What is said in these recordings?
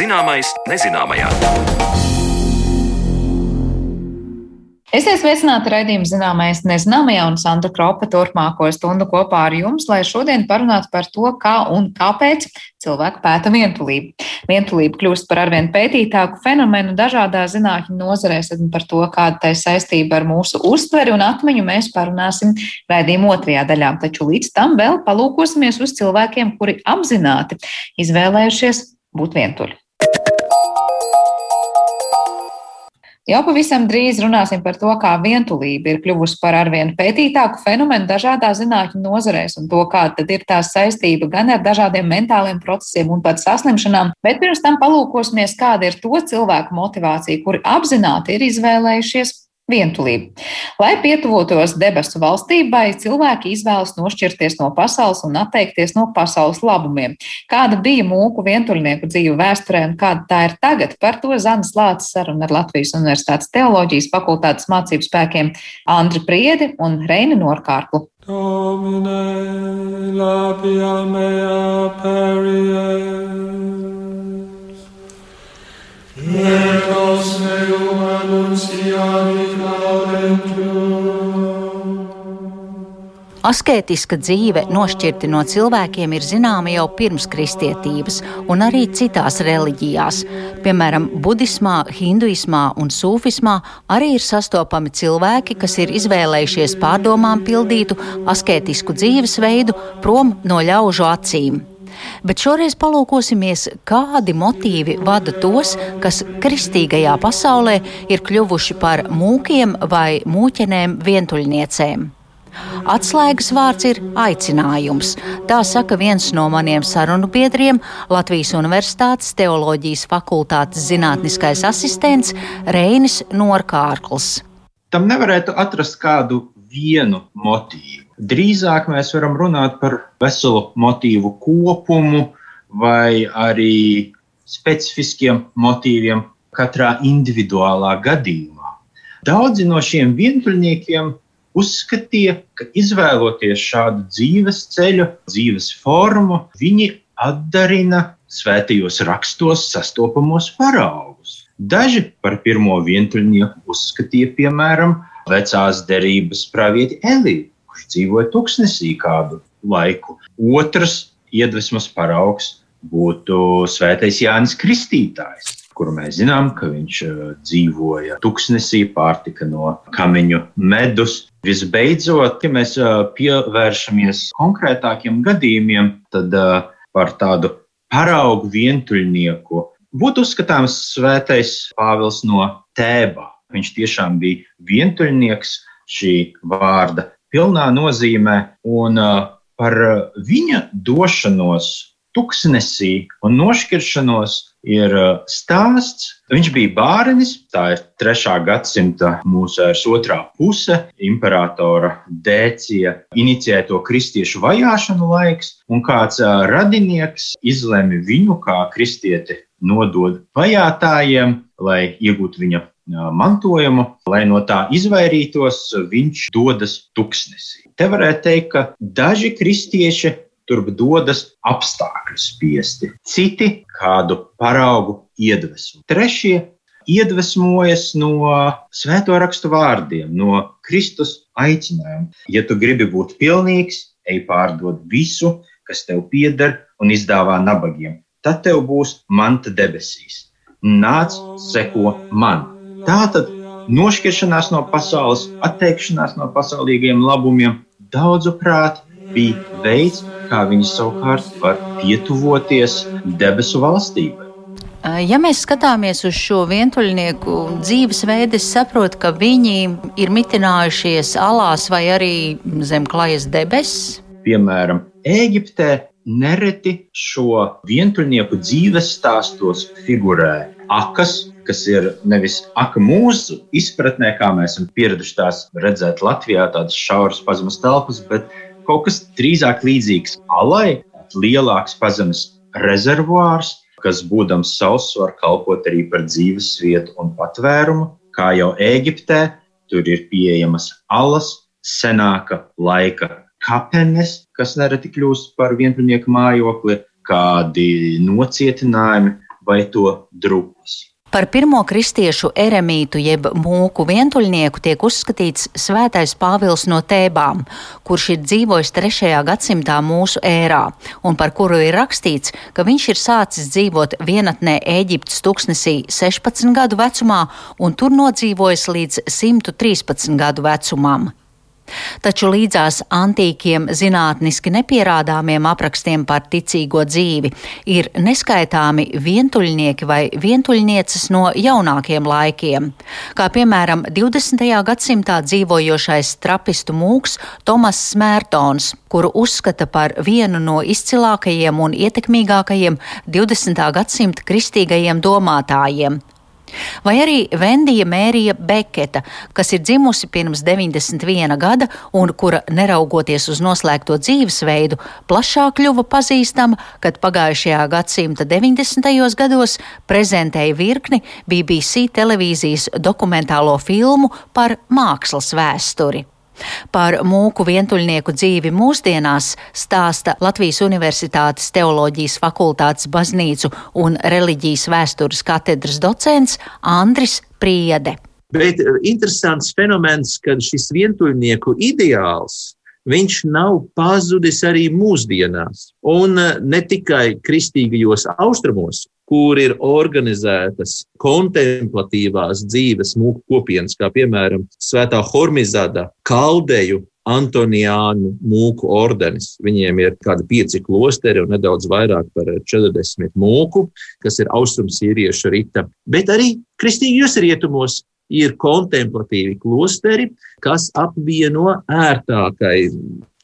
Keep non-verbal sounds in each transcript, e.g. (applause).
Zināmais nezināmajā. Esiet sveicināti raidījuma zināmais nezināmajā un Sandra Kropa turpmāko stundu kopā ar jums, lai šodien parunātu par to, kā un kāpēc cilvēki pēta vientulību. Vientulība kļūst par arvien pētītāku fenomenu dažādā zinātņu nozarēs, un par to, kāda tai saistība ar mūsu uztveri un atmiņu mēs parunāsim raidījuma otrajā daļā. Taču līdz tam vēl palūkosimies uz cilvēkiem, kuri apzināti izvēlējušies būt vientuļi. Jau pavisam drīz runāsim par to, kā vientulība ir kļuvusi par arvien pētītāku fenomenu dažādās zinātņu nozarēs un to, kāda ir tās saistība gan ar dažādiem mentāliem procesiem un pat saslimšanām. Bet pirms tam palūkosimies, kāda ir to cilvēku motivācija, kuri apzināti ir izvēlējušies vientulību. Lai pietuvotos debesu valstībai, cilvēki izvēlas nošķirties no pasaules un atteikties no pasaules labumiem. Kāda bija mūku vientuļnieku dzīve vēsturē un kāda tā ir tagad, par to Zanas Lācis saruna ar Latvijas Universitātes teoloģijas fakultātes mācību spēkiem Andri Priedi un Reini Norkārklu. Domine, labia mea peries. Asketiska dzīve, nošķirti no cilvēkiem, ir zināma jau pirms kristietības, un arī citās reliģijās. Piemēram, budismā, hinduismā un sūfismā arī ir sastopami cilvēki, kas ir izvēlējušies pārdomām pildītu asketisku dzīvesveidu prom no ļaužu acīm. Bet šoreiz palūkosimies, kādi motīvi vada tos, kas kristīgajā pasaulē ir kļuvuši par mūkiem vai mūķenēm vientuļniecēm. Atslēgas vārds ir aicinājums. Tā saka viens no maniem sarunu biedriem, Latvijas Universitātes teoloģijas fakultātes zinātniskais asistents Reinis Norkārkls. Tam nevarētu atrast kādu vienu motīvu. Drīzāk mēs varam runāt par veselu motīvu kopumu vai arī specifiskiem motīviem katrā individuālā gadījumā. Daudzi no šiem vientuļniekiem uzskatīja, ka izvēloties šādu dzīves ceļu, dzīves formu, viņi atdarina svētajos rakstos sastopamos paraugus. Daži par pirmo vientuļnieku uzskatīja, piemēram, vecās derības pravieti Eliju, kurš dzīvoja tuksnesī kādu laiku. Otrs iedvesmas paraugs būtu svētais Jānis Kristītājs, kuru mēs zinām, ka viņš uh, dzīvoja tuksnesī, pārtika no kamiņu medus. Visbeidzot, ja mēs uh, pievēršamies konkrētākiem gadījumiem, tad uh, par tādu paraugu vientuļnieku būtu uzskatāms svētais Pāvils no Tēbā. Viņš tiešām bija vientuļnieks šī vārda pilnā nozīmē, un par viņa došanos tuksnesī un nošķiršanos ir uh, stāsts. Viņš bija bārenis, tā ir trešā gadsimta mūsu otrā puse, imperatora Dēcija inicijēto kristiešu vajāšanu laiks, un kāds uh, radinieks izlēma viņu kā kristieti nodod vajātājiem, lai iegūtu viņa mantojumu, lai no tā izvairītos, viņš dodas tuksnesī. Te varētu teikt, ka daži kristieši turp dodas apstākļu spiesti, citi kādu paraugu iedvesmu. Trešie iedvesmojas no svēto rakstu vārdiem, no Kristus aicinājuma. Ja tu gribi būt pilnīgs, ej pārdod visu, kas tev pieder, un izdāvā nabagiem. Tad tev būs manta debesīs. Nāc, seko man! Tātad nošķiršanās no pasaules, atteikšanās no pasaulīgiem labumiem, daudzuprāt, bija veids, kā viņi savukārt var pietuvoties debesu valstībai. Ja mēs skatāmies uz šo vientuļnieku dzīvesveidu, es saprotu, ka viņi ir mitinājušies alās vai arī zem klajas debesis. Piemēram, Eģiptē nereti šo vientuļnieku dzīves stāstos figurē akas, kas ir nevis aka mūsu izpratnē, kā mēs esam pieraduši tās redzēt Latvijā, tādas šauras pazemes telpas, bet kaut kas drīzāk līdzīgs alai, lielāks pazemes rezervuārs, kas būdams sauss var kalpot arī par dzīves vietu un patvērumu, kā jau Ēģiptē, tur ir pieejamas alas, senāka laika kapenes, kas nereti kļūst par vientuļnieku mājokli, kādi nocietinājumi vai to drupas. Par pirmo kristiešu eremītu jeb mūku vientuļnieku tiek uzskatīts svētais Pāvils no Tēbām, kurš ir dzīvojis 3. gadsimtā mūsu ērā, un par kuru ir rakstīts, ka viņš ir sācis dzīvot vienatnē Ēģiptes tuksnesī 16 gadu vecumā un tur nodzīvojis līdz 113 gadu vecumam. Taču līdzās antīkiem zinātniski nepierādāmiem aprakstiem par ticīgo dzīvi ir neskaitāmi vientuļnieki vai vientuļnieces no jaunākiem laikiem, kā piemēram 20. gadsimtā dzīvojošais trapistu mūks Tomas Smērtons, kuru uzskata par vienu no izcilākajiem un ietekmīgākajiem 20. gadsimta kristīgajiem domātājiem. Vai arī Vendija Mērija Beketa, kas ir dzimusi pirms 91 gada un kura, neraugoties uz noslēgto dzīvesveidu, plašāk kļuva pazīstama, kad pagājušajā gadsimta 90. gados prezentēja virkni BBC televīzijas dokumentālo filmu par mākslas vēsturi. Par mūku vientuļnieku dzīvi mūsdienās stāsta Latvijas Universitātes teoloģijas fakultātes baznīcu un reliģijas vēstures katedras docents Andris Priede. Bet eh, interesants fenomens, ka šis vientuļnieku ideāls viņš nav pazudis arī mūsdienās. Un eh, ne tikai kristīgajos austrumos, kur ir organizētas kontemplatīvās dzīves mūku kopienas, kā piemēram Svētā Hormizada, Kaldeju, Antoniānu mūku ordenis. Viņiem ir kādi pieci klosteri un nedaudz vairāk par 40 mūku, kas ir austrumsīriešu rita, bet arī kristīgajos rietumos ir kontemplatīvi klosteri, kas apvieno ērtākai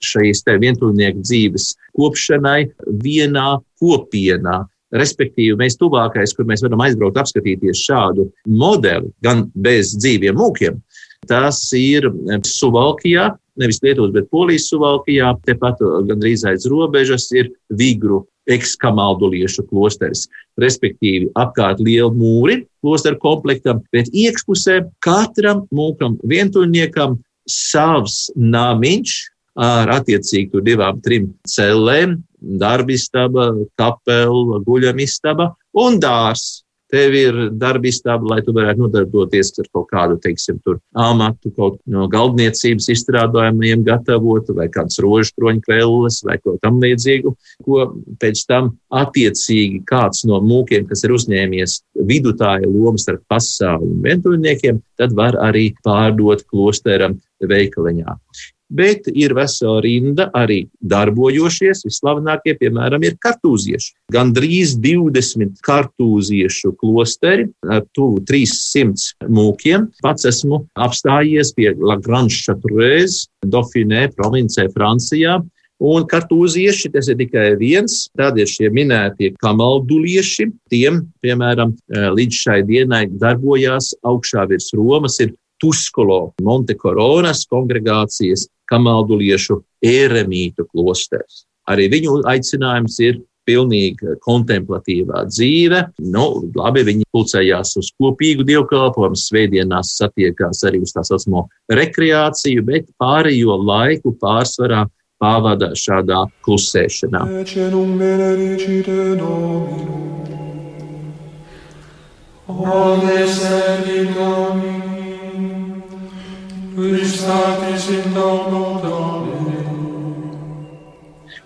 šīs te vientuļnieku dzīves kopšanai vienā kopienā. Respektīvi, mēs tuvākais, kur mēs varam aizbraukt, apskatīties šādu modeli, gan bez dzīviem mūkiem, tas ir Suvalkijā, nevis Lietuvas, bet Polijas Suvalkijā, tepat gandrīz aiz robežas ir Vigru ekskamalduliešu klosteris. Respektīvi, apkārt liela mūri klosteru komplektam, bet iekšpusē katram mūkam vientuļniekam savs namiņš, ar attiecīgi divām, trim cellēm, darbistaba, kapela, guļamistaba un dārs. Tev ir darbistaba, lai tu varētu nodarboties ar kaut kādu, teiksim, tur amatu, kaut no galdniecības izstrādājumiem gatavotu, vai kāds rožu kroņu krelles, vai ko tam līdzīgu, ko pēc tam attiecīgi kāds no mūkiem, kas ir uzņēmies vidutāja lomas starp pasauli un vientuļniekiem, tad var arī pārdot klosteram veikaliņā bet ir vesela rinda arī darbojošies. Vislavenākie, piemēram, ir kartūzieši. Gan drīz 20 kartūziešu klosteri ar tuvu 300 mūkiem. Pats esmu apstājies pie Lagrange Chateaureuse, Dauphiné provincē Francijā. Un kartūzieši tas ir tikai viens, tad ir šie minētie kamaldulieši. Tiem, piemēram, līdz šai dienai darbojās augšā virs Romas, ir Tuskolo, Montekoronas kongregācijas, kamalduliešu ēremītu klosters. Arī viņu aicinājums ir pilnīgi kontemplatīvā dzīve. Nu, labi, viņi pulcējās uz kopīgu dievkalpojumu, svētdienās satiekās arī uz tā saucamo rekreāciju, bet pārējo laiku pārsvarā pavada šādā klusēšanā. Omnes ergi Domini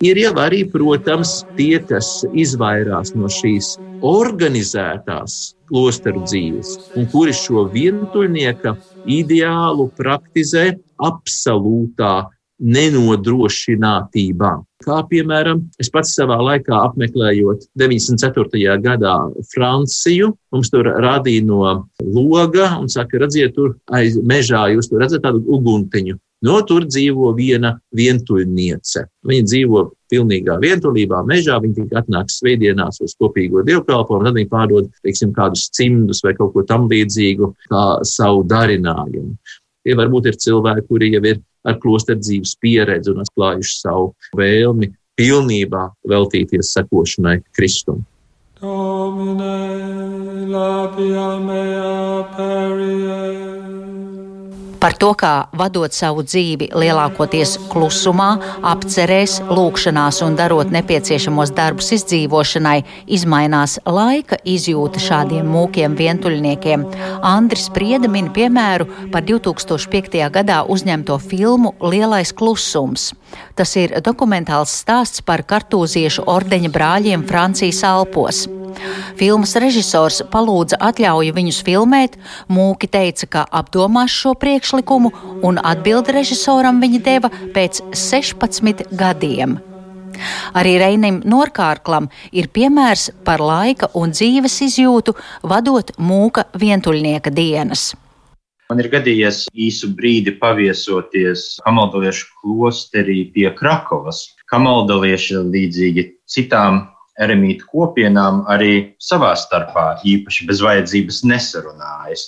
Ir jau arī, protams, tie, kas izvairās no šīs organizētās klosteru dzīves, un kuri šo vientuļnieka ideālu praktizē absolūtā nenodrošinātībā. Kā piemēram, es pats savā laikā apmeklējot 94. gadā Franciju, mums tur rādīja no loga un saka, redziet, tur aiz mežā jūs tur redzat tādu uguntiņu. No tur dzīvo viena vientuļniece. Viņa dzīvo pilnīgā vientulībā, mežā. Viņa tikai atnāk svētdienās uz kopīgo dievkalpojumu, tad viņa pārdod, teiksim, kādus cimdus vai kaut ko tam līdzīgu, kā savu darinājumu. Tie varbūt ir cilvēki, kuri jau ir ar klosteru dzīves pieredzi un atklājuši savu vēlmi pilnībā veltīties sekošanai Kristum. Domine, labia mea perie. Par to, kā vadot savu dzīvi lielākoties klusumā, apcerēs, lūkšanās un darot nepieciešamos darbus izdzīvošanai, izmainās laika izjūta šādiem mūkiem vientuļniekiem. Andris Prieda min piemēru par 2005. gadā uzņemto filmu Lielais klusums. Tas ir dokumentāls stāsts par kartūziešu ordeņa brāļiem Francijas Alpos. Filmas režisors palūdza atļauju viņus filmēt, Mūki teica, ka apdomās šo priekšlikumu, un atbildi režisoram viņa deva pēc 16 gadiem. Arī Reinim Norkārklam ir piemērs par laika un dzīves izjūtu, vadot mūka vientuļnieka dienas. Man ir gadījies īsu brīdi paviesoties Kamaldaliešu klosterī pie Krakovas. Kamaldalieši līdzīgi citām eremītu kopienām arī savā starpā īpaši bez vajadzības nesarunājas.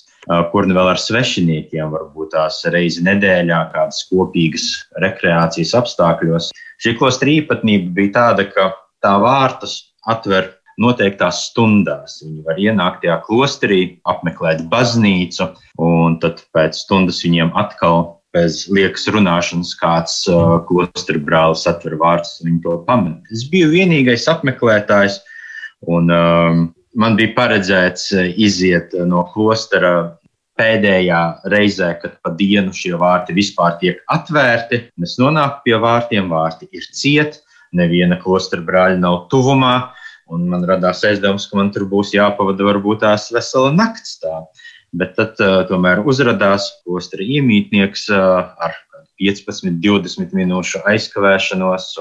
Kur nu vēl ar svešiniekiem, varbūt tās reizi nedēļā, kādas kopīgas rekreācijas apstākļos. Šī klostra īpatnība bija tāda, ka tā vārtus atver noteiktās stundās. Viņi var ienākt tajā klosterī, apmeklēt baznīcu, un tad pēc stundas viņiem atkal bez liekas runāšanas kāds uh, klostra brālis atver vārdus, viņi to pamanīja. Es biju vienīgais apmeklētājs, un um, man bija paredzēts uh, iziet no klostra pēdējā reizē, kad pa dienu šie vārti vispār tiek atvērti. Es nonāku pie vārtiem, vārti ir cieti, neviena klostra brāļa nav tuvumā. Un man radās aizdoms, ka man tur būs jāpavada varbūt tās vesela nakts. Tā. Bet tad uh, tomēr uzrādījās klostra iemītnieks uh, ar 15, 20 minūšu aizkavēšanos.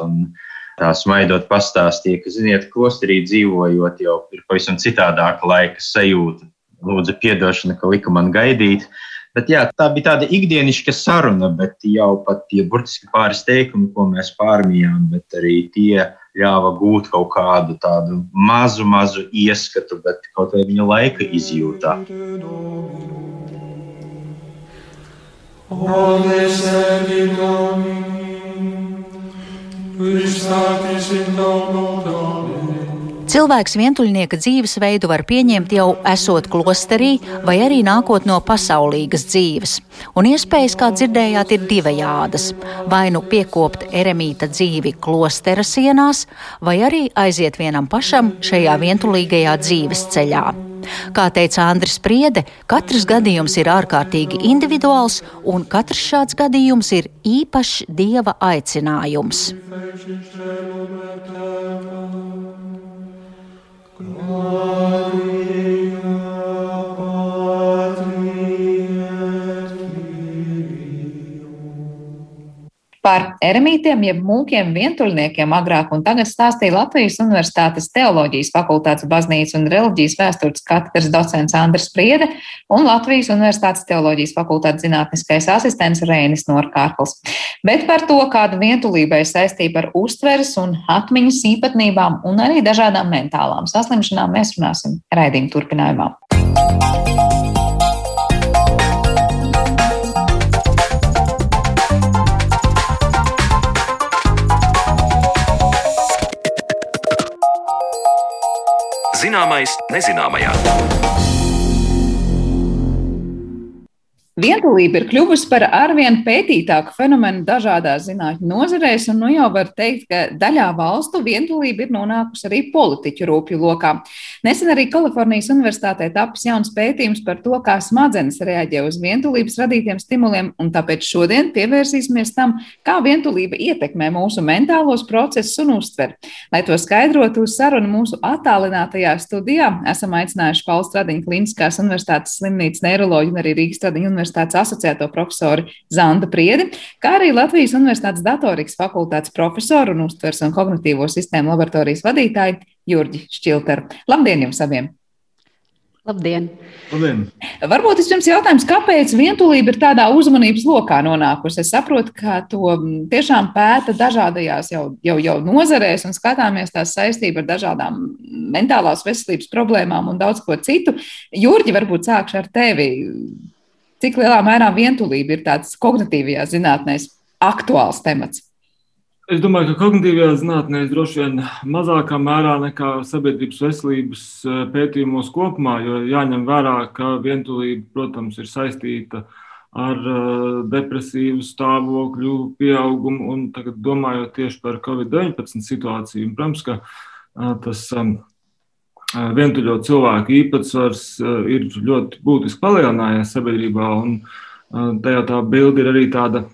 Tā smaidot, pastāstīja, ka, ziniet, klosterī dzīvojot, jau ir pavisam citādāka laika sajūta. Lūdzu, atdošana, ka lika man gaidīt. Bet, jā, tā bija tāda ikdienišķa saruna, bet jau pat tie burtiski pāris teikumi, ko mēs pārmijām, bet arī tie ļāva gūt kaut kādu tādu mazu, mazu ieskatu, bet kaut vai viņa laika izjūtā. Cilvēks vientuļnieka dzīvesveidu var pieņemt jau esot klosterī, vai arī nākot no pasaulīgas dzīves. Un iespējas, kā dzirdējāt, ir divējādas. Vai nu piekopt eremīta dzīvi klostera sienās, vai arī aiziet vienam pašam šajā vientulīgajā dzīves ceļā. Kā teica Andris Priede, katrs gadījums ir ārkārtīgi individuāls, un katrs šāds gadījums ir īpašs dieva aicinājums. Par eremītiem, jeb mūkiem, vientuļniekiem agrāk un tagad stāstīja Latvijas Universitātes teoloģijas fakultātes baznīcas un reliģijas vēstures katedras docents Andris Priede un Latvijas Universitātes teoloģijas fakultātes zinātniskais asistents Reinis Norkārkls. Bet par to, kāda vientulība ir saistība ar uztveres un atmiņas īpatnībām un arī dažādām mentālām saslimšanām, mēs runāsim raidījuma turpinājumā. Zināmais nezināmajā. Vientulība ir kļuvusi par arvien pētītāku fenomenu dažādās zinātņu nozarēs, un nu jau var teikt, ka daļā valstu vientulība ir nonākusi arī politiķu rūpju lokā. Nesen arī Kalifornijas Universitātē tapis jauns pētījums par to, kā smadzenes reaģē uz vientulības radītiem stimuliem, un tāpēc šodien pievērsīsimies tam, kā vientulība ietekmē mūsu mentālos procesus un uztveri. Lai to skaidrotu uz sarunu mūsu attālinātajā studijā, esam aicinājuši Pauls Stradiņa Kliniskās Universitātes slimnīcas neiroloģiju un arī Rīgas Stradiņa Universitātes Universitātes asociēto profesoru Zanda Priedi, kā arī Latvijas Universitātes datorikas fakultātes profesoru un uztvers un kognitīvo sistēmu laboratorijas vadītāju Jurģi Šķilteru. Labdien jums abiem! Labdien! Labdien. Varbūt es jums jautājums, kāpēc vientulība ir tādā uzmanības lokā nonākusi? Es saprotu, ka to tiešām pēta dažādajās jau, jau, jau nozarēs un skatāmies tās saistību ar dažādām mentālās veselības problēmām un daudz ko citu. Jurģi, varbūt sākšu ar tevi. Cik lielā mērā vientulība ir tāds kognitīvajā zinātnē aktuāls temats? Es domāju, ka kognitīvajā zinātnē droši vien mazākā mērā nekā sabiedrības veselības eh, pētījumos kopumā, jo jāņem vērā, ka vientulība, protams, ir saistīta ar uh, depresīvu stāvokļu pieaugumu. Un tagad domājot tieši par Covid-19 situāciju, protams, ka uh, tas um, vientuļo cilvēku īpatsvars ir ļoti būtiski palielinājies sabiedrībā. Tajā tā bilde ir arī tāda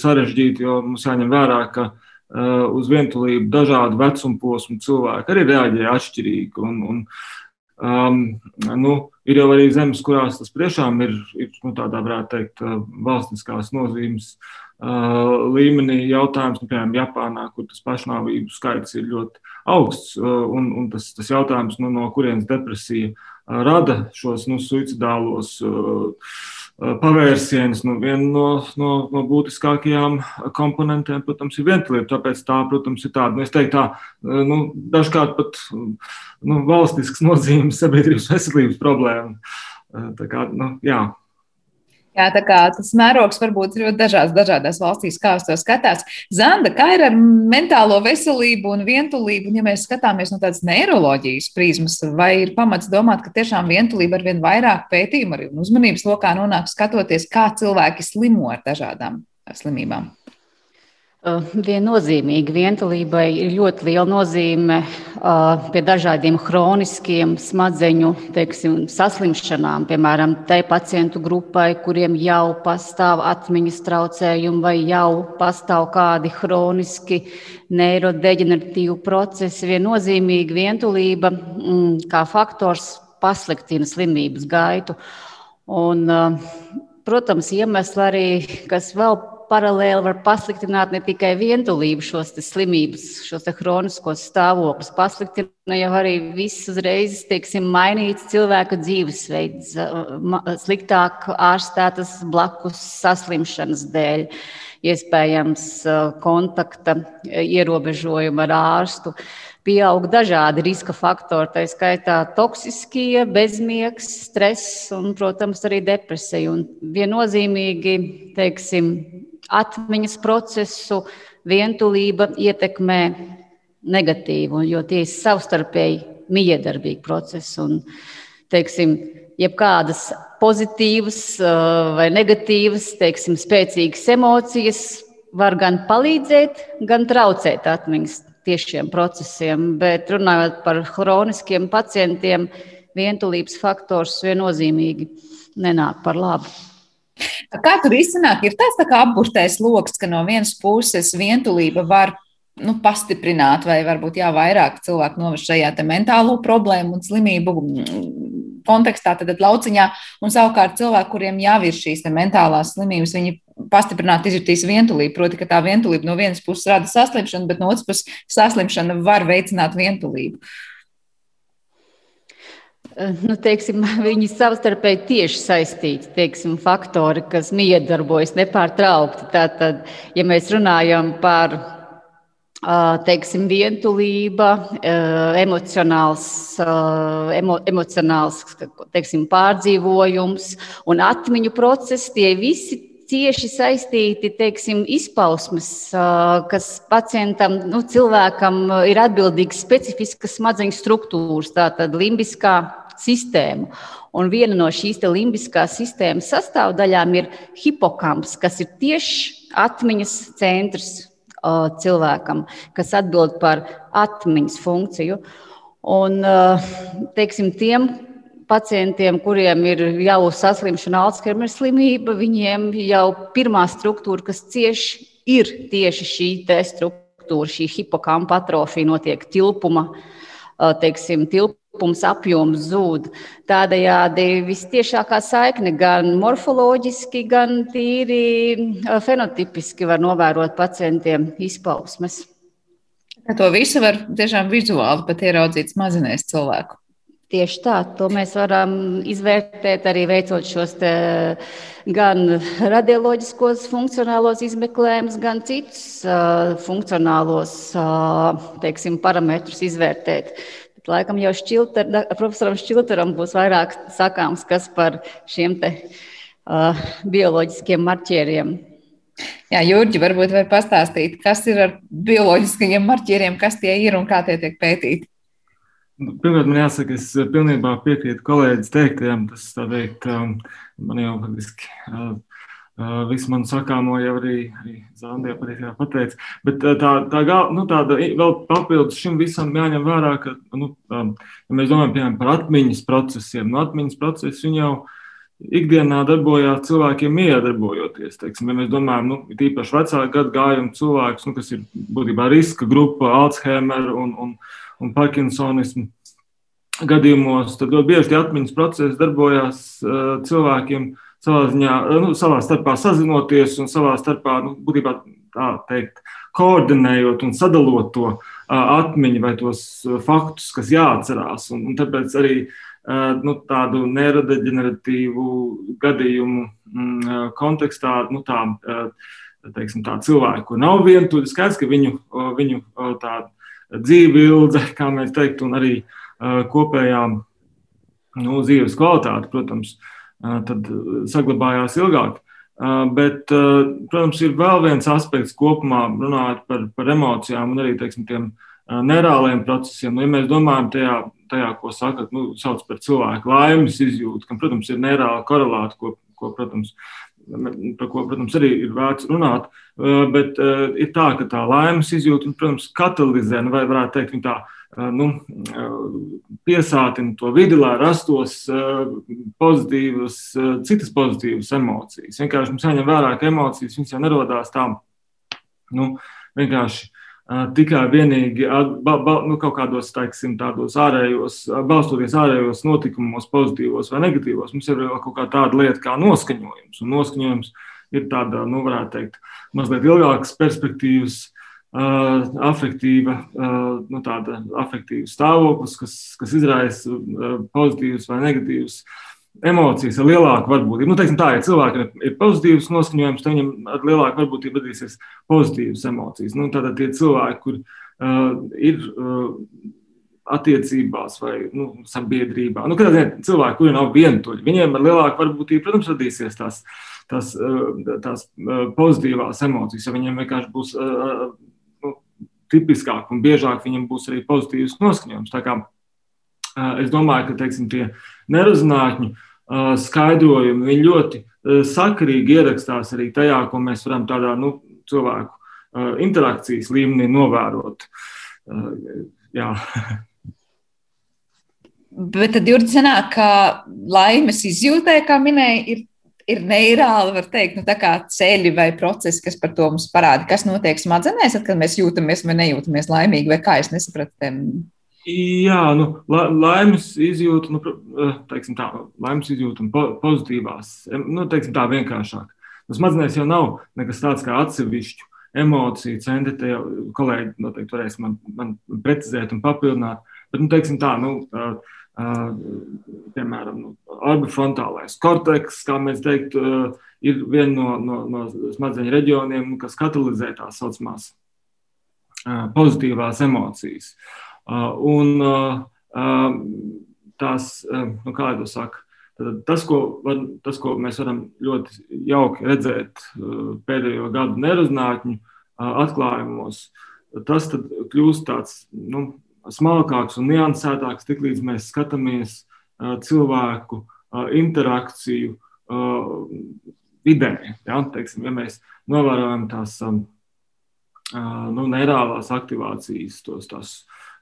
sarežģīta, jo mums jāņem vērā, ka uz vientulību dažādu vecumu posmu cilvēki arī reaģē atšķirīgi. Un, un, um, nu, Ir jau arī zemes, kurās tas tiešām ir, ir nu, tādā, varētu teikt, valstiskās nozīmes uh, līmenī jautājums, nu, piemēram, Japānā, kur tas pašnāvību skaits ir ļoti augsts, un, un tas, tas jautājums, nu, no kurienes depresija rada šos nu, suicidālos pavērsienus. Nu, viena no, no, no būtiskākajām komponentiem, protams, ir vientulība. Tāpēc tā, protams, ir tāda, nu, es teiktu, tā, nu, dažkārt pat nu, valstisks nozīmes sabiedrības veselības problēma. Tā kā, nu, jā, Jā, tā kā tas mērogs var būt ļoti dažāds, dažādās valstīs, kā uz to skatās. Zanda, kā ir ar mentālo veselību un vientulību? Un, ja mēs skatāmies no tādas neiroloģijas prizmas, vai ir pamats domāt, ka tiešām vientulība ar vien vairāk pētījumu arī uzmanības lokā nonāk skatoties, kā cilvēki slimo ar dažādām slimībām? Uh, viennozīmīgi vientulībai ir ļoti liela nozīme uh, pie dažādiem chroniskiem smadzeņu teiksim, saslimšanām. Piemēram, tai pacientu grupai, kuriem jau pastāv atmiņas traucējumi vai jau pastāv kādi chroniski neirodeģeneratīvi procesi. Viennozīmīgi vientulība mm, kā faktors pasliktina slimības gaitu. Un, uh, protams, iemesli arī, kas vēl paralēli var pasliktināt ne tikai vientulību, šos slimības, šos hroniskos stāvokļus, pasliktina jau arī viss uzreiz, teiksim, mainīts cilvēka dzīvesveids, sliktāk ārstētas blakus saslimšanas dēļ, iespējams kontakta ierobežojuma ar ārstu. Pieaug dažādi riska faktori, tā skaitā toksiskie, bezmiegs, stress un, protams, arī depresija. Un viennozīmīgi, teiksim, atmiņas procesu vientulība ietekmē negatīvi, jo tie ir savstarpēji miedarbīgi procesi. Un, teiksim, jebkādas pozitīvas uh, vai negatīvas, teiksim, spēcīgas emocijas var gan palīdzēt, gan traucēt atmiņas tiešiem procesiem. Bet runājot par chroniskiem pacientiem, vientulības faktors viennozīmīgi nenāk par labu. Kā tur izsanāk? Ir tas tā kā apburtais lokus, ka no vienas puses vientulība var nu, pastiprināt, vai varbūt jā, vairāk cilvēku novest šajā mentālo problēmu un slimību mm, kontekstā, tad lauciņā, un savukārt cilvēki, kuriem jau ir šīs mentālās slimības, viņi pastiprināt izjutīs vientulību. Proti, ka tā vientulība no vienas puses rada saslimšanu, bet no otras puses saslimšana var veicināt vientulību. Eh, nu, teiksim, (laughs) viņi savstarpēji tieši saistīti teiksim, faktori, kas miedarbojas nepārtraukti. Tātad, ja mēs runājam par teiksim, vientulība, emocionāls, emo, emocionāls teiksim, pārdzīvojums un atmiņu process, tie visi cieši saistīti teiksim, izpausmes, kas pacientam, nu, cilvēkam ir atbildīgas specifiskas smadzeņu struktūras, tātad limbiskā sistēma. Un viena no šīs limbiskās sistēmas sastāvdaļām ir hipokamps, kas ir tieši atmiņas centrs cilvēkam, kas atbild par atmiņas funkciju. Un, teiksim, tiem pacientiem, kuriem ir jau saslimšana, Alzheimer slimība, viņiem jau pirmā struktūra, kas cieši, ir tieši šī struktūra, šī hipokampa atrofija, notiek tilpuma, teiksim, tilpums apjoms zūd. Tādējādi vistiešākā saikne gan morfoloģiski, gan tīri fenotipiski var novērot pacientiem izpausmes. To visu var tiešām vizuāli pat ieraudzīt mazinēs cilvēku. Tieši tā, to mēs varam izvērtēt arī veicot šos gan radioloģiskos funkcionālos izmeklējumus, gan citus uh, funkcionālos uh, teiksim, parametrus izvērtēt. Bet, laikam jau šķilter, profesoram Šķilteram būs vairāk sakāms, kas par šiem te, uh, bioloģiskiem marķieriem. Jā, Jurģi, varbūt var pastāstīt, kas ir ar bioloģiskajiem marķieriem, kas tie ir un kā tie tiek pētīti. Pirmkārt, man jāsaka, es pilnībā piekrītu kolēģis teiktajam. Tas tā teikt, man jau faktiski visu manu sakāmo jau arī, arī Zandija patīkā pateica. Bet tā, tā gal, nu, tāda vēl papildus šim visam jāņem vērā, ka, nu, ja mēs domājam, piemēram, par atmiņas procesiem, nu, atmiņas procesi viņi jau ikdienā darbojās cilvēkiem iedarbojoties. Teiksim, ja mēs domājam, nu, tīpaši vecāku gadu gājumu cilvēkus, nu, kas ir būtībā riska grupa, Alzheimer un, un, un Parkinsonismu gadījumos, tad ļoti bieži atmiņas procesi darbojās cilvēkiem savā ziņā, nu, savā starpā sazinoties un savā starpā, nu, būtībā tā teikt, koordinējot un sadalot to atmiņu vai tos faktus, kas jāatcerās. Un, un tāpēc arī nu, tādu neirodeģeneratīvu gadījumu mm, kontekstā, nu, tā, teiksim, tā cilvēku, nav vientuļi, skaidrs, ka viņu, viņu tā dzīve ilga, kā mēs teiktu, un arī kopējā nu, dzīves kvalitāte, protams, tad saglabājās ilgāk. Bet, protams, ir vēl viens aspekts kopumā, runājot par, par emocijām un arī teiksim, tiem neirāliem procesiem. Nu, ja mēs domājam tajā tajā, ko sakat, nu, sauc par cilvēku laimes izjūtu, kam, protams, ir nereāla korelāta, ko, ko, protams, par ko, protams, arī ir vērts runāt. Uh, bet uh, ir tā, ka tā laimes izjūta, protams, katalizē, nu, vai varētu teikt, tā uh, nu, piesātina to vidi, lai rastos pozitīvas, citas pozitīvas emocijas. Vienkārši mums jāņem vērā, ka emocijas jau nerodās tā, nu, vienkārši tikai vienīgi ba, ba, nu, kaut kādos teiksim, tādos ārējos, balstoties ārējos notikumos, pozitīvos vai negatīvos. Mums ir kaut kā tāda lieta kā noskaņojums. Un noskaņojums ir tāda, nu, varētu teikt, mazliet ilgākas perspektīvas. Uh, afektīva, uh, nu, tāda afektīva stāvoklis, kas, kas izraisa uh, pozitīvas vai negatīvas uh, emocijas ar lielāku varbūtību. Nu, teiksim, tā, ja cilvēkam ir pozitīvs noskaņojums, tad viņam ar lielāku varbūtību radīsies pozitīvas emocijas. Nu, tātad tie cilvēki, kur uh, ir uh, attiecībās vai nu, sabiedrībā, nu, kad cilvēki, kuri nav vientuļi, viņiem ar lielāku varbūtību, protams, radīsies tās, tās, uh, tās uh, pozitīvās emocijas, ja viņiem vienkārši būs uh, nu, tipiskāk un biežāk viņiem būs arī pozitīvs noskaņojums. Tā kā es domāju, ka teiksim, tie nerozinātņi skaidrojumi, viņi ļoti sakarīgi ierakstās arī tajā, ko mēs varam tādā nu, cilvēku interakcijas līmenī novērot. Jā. (laughs) Bet tad jūtas ka laimes izjūtē, kā minēja, ir, ir neirāli, var teikt, nu, ceļi vai procesi, kas par to mums parāda, kas notiek smadzenēs, kad mēs jūtamies vai nejūtamies laimīgi, vai kā es nesapratu Jā, nu, la, laimes izjūta, nu, eh, teiksim tā, laimes izjūta un po, pozitīvās, nu, teiksim tā vienkāršāk. Nu, smadzenēs jau nav nekas tāds kā atsevišķu emociju centri, jau kolēģi noteikti varēs man, man precizēt un papildināt, bet, nu, teiksim tā, nu, uh, uh, piemēram, nu, orbifrontālais korteks, kā mēs teiktu, uh, ir viena no, no, no smadzeņu reģioniem, kas katalizē tās saucamās pozitīvās emocijas. Uh, Uh, un uh, uh, tās, nu, kā jau saka, tas ko, var, tas, ko mēs varam ļoti jauki redzēt pēdējo gadu nerunātņu atklājumos, tas kļūst tāds nu, smalkāks un niansētāks, tiklīdz mēs skatāmies cilvēku interakciju vidē. Ja, teiksim, ja mēs novērojam tās nu, neirālās aktivācijas, tos tās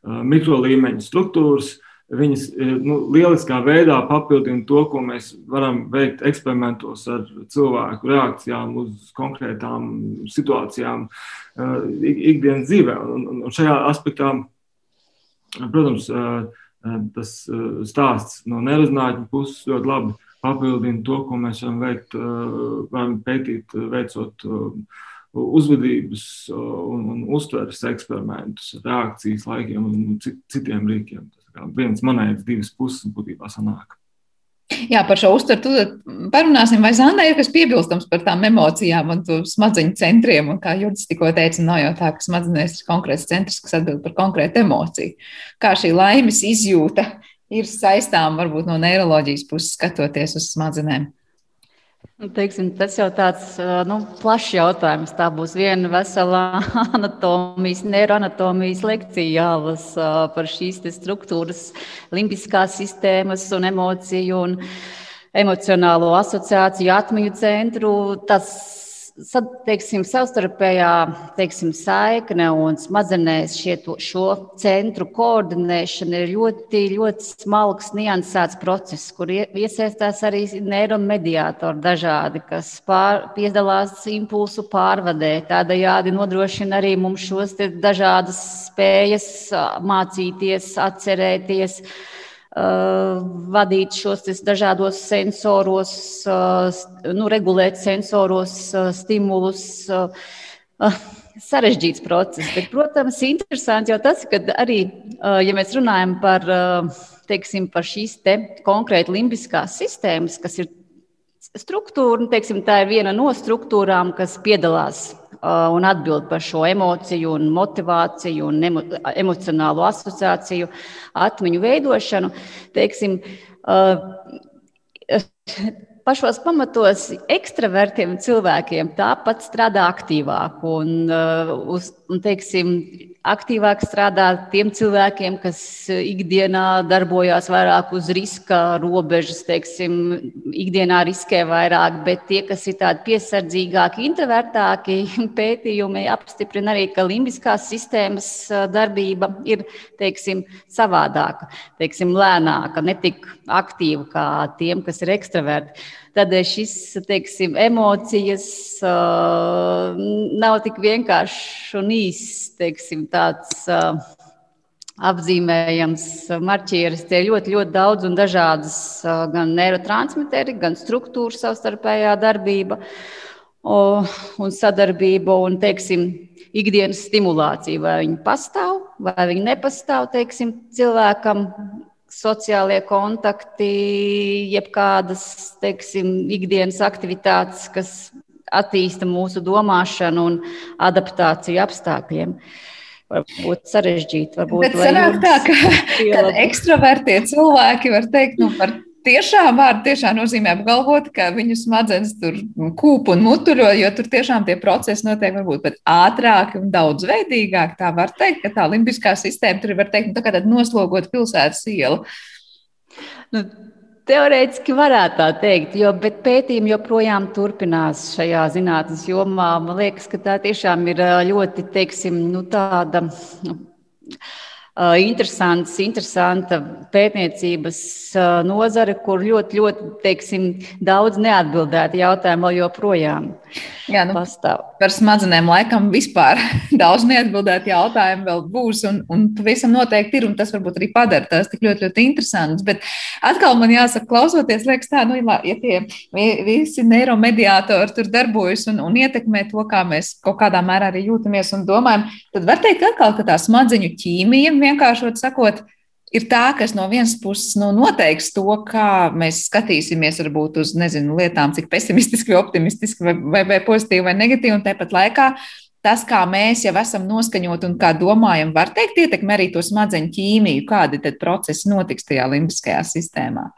mikro līmeņa struktūras. Viņas nu, lieliskā veidā papildina to, ko mēs varam veikt eksperimentos ar cilvēku reakcijām uz konkrētām situācijām ikdienas dzīvē. Un, un šajā aspektā, protams, tas stāsts no nerezinātņu puses ļoti labi papildina to, ko mēs varam veikt, varam pētīt, veicot uzvedības un, un uztveres eksperimentus, reakcijas laikiem un citiem rīkiem. Tas viens monētas divas puses būtībā sanāk. Jā, par šo uztveru parunāsim. Vai Zandai ir kas piebilstams par tām emocijām un smadzeņu centriem? Un kā Jurgis tikko teica, nav jau tā, ka smadzenēs ir konkrēts centrs, kas atbild par konkrētu emociju. Kā šī laimes izjūta ir saistām varbūt no neiroloģijas puses skatoties uz smadzenēm? Nu, teiksim, tas jau tāds nu, plašs jautājums. Tā būs viena vesela (laughs) anatomijas, neiroanatomijas lekcija jālasa par šīs struktūras, limbiskās sistēmas un emociju un emocionālo asociāciju atmiņu centru. Tas teiksim, savstarpējā teiksim, saikne un smadzenēs to, šo centru koordinēšana ir ļoti, ļoti smalks, niansēts process, kur iesaistās arī neiromediātori dažādi, kas pār, piedalās impulsu pārvadē. Tādējādi nodrošina arī mums šos dažādas spējas mācīties, atcerēties. Uh, vadīt šos dažādos sensoros, uh, nu, regulēt sensoros uh, stimulus. Sarežģīts process, bet, protams, interesants jau tas, ka arī, ja mēs runājam par, teiksim, par šīs te konkrēti limbiskās sistēmas, kas ir struktūra, nu, teiksim, tā ir viena no struktūrām, kas piedalās un atbild par šo emociju, un motivāciju un emo, emocionālo asociāciju, atmiņu veidošanu. Teiksim, uh, pašos pamatos ekstravertiem cilvēkiem tāpat strādā aktīvāk un, uh, uz, un teiksim, aktīvāk strādā tiem cilvēkiem, kas ikdienā darbojas vairāk uz riska robežas, teiksim, ikdienā riskē vairāk, bet tie, kas ir tādi piesardzīgāki, introvertāki, (laughs) pētījumi apstiprina arī, ka limbiskās sistēmas uh, darbība ir, teiksim, savādāka, teiksim, lēnāka, ne tik aktīva kā tiem, kas ir ekstraverti tad šis teiksim, emocijas uh, nav tik vienkāršs un īss, teiksim, tāds uh, apzīmējams marķieris. Tie ir ļoti, ļoti daudz un dažādas gan neirotransmiteri, gan struktūra savstarpējā darbība un sadarbība un, teiksim, ikdienas stimulācija. Vai viņi pastāv, vai viņi nepastāv, teiksim, cilvēkam sociālie kontakti, jebkādas, teiksim, ikdienas aktivitātes, kas attīsta mūsu domāšanu un adaptāciju apstākļiem. Varbūt sarežģīti. Varbūt, Bet sanāk tā, ka, ekstravertie cilvēki var teikt nu, par tiešām vārdu tiešām nozīmē apgalvot, ka viņu smadzenes tur kūp un mutuļo, jo tur tiešām tie procesi notiek varbūt pat ātrāk un daudzveidīgāk. Tā var teikt, ka tā limbiskā sistēma tur var teikt, nu, tā kā tad noslogot pilsētas ielu. Nu, Teorētiski varētu tā teikt, jo pētījumi joprojām turpinās šajā zinātnes jomā. Man liekas, ka tā tiešām ir ļoti, teiksim, nu, tāda. Nu, interesants, interesanta pētniecības nozare, kur ļoti, ļoti teiksim, daudz neatbildētu jautājumu vēl joprojām Jā, nu, pastāv. Par smadzenēm laikam vispār (laughs) daudz neatbildētu jautājumu vēl būs, un, un pavisam noteikti ir, un tas varbūt arī padara tās tik ļoti, ļoti interesantas. Bet atkal man jāsaka, klausoties, liekas tā, nu, ja tie visi neiromediātori tur darbojas un, un ietekmē to, kā mēs kaut kādā mērā arī jūtamies un domājam, tad var teikt atkal, ka tā smadzeņu ķīmija vienkāršot sakot, ir tā, kas no vienas puses nu, noteiks to, kā mēs skatīsimies varbūt uz nezinu, lietām, cik pesimistiski, optimistiski, vai, vai, vai pozitīvi vai negatīvi. Un tāpat laikā tas, kā mēs jau esam noskaņoti un kā domājam, var teikt, ietekmē arī to smadzeņu ķīmiju, kādi tad procesi notiks tajā limbiskajā sistēmā.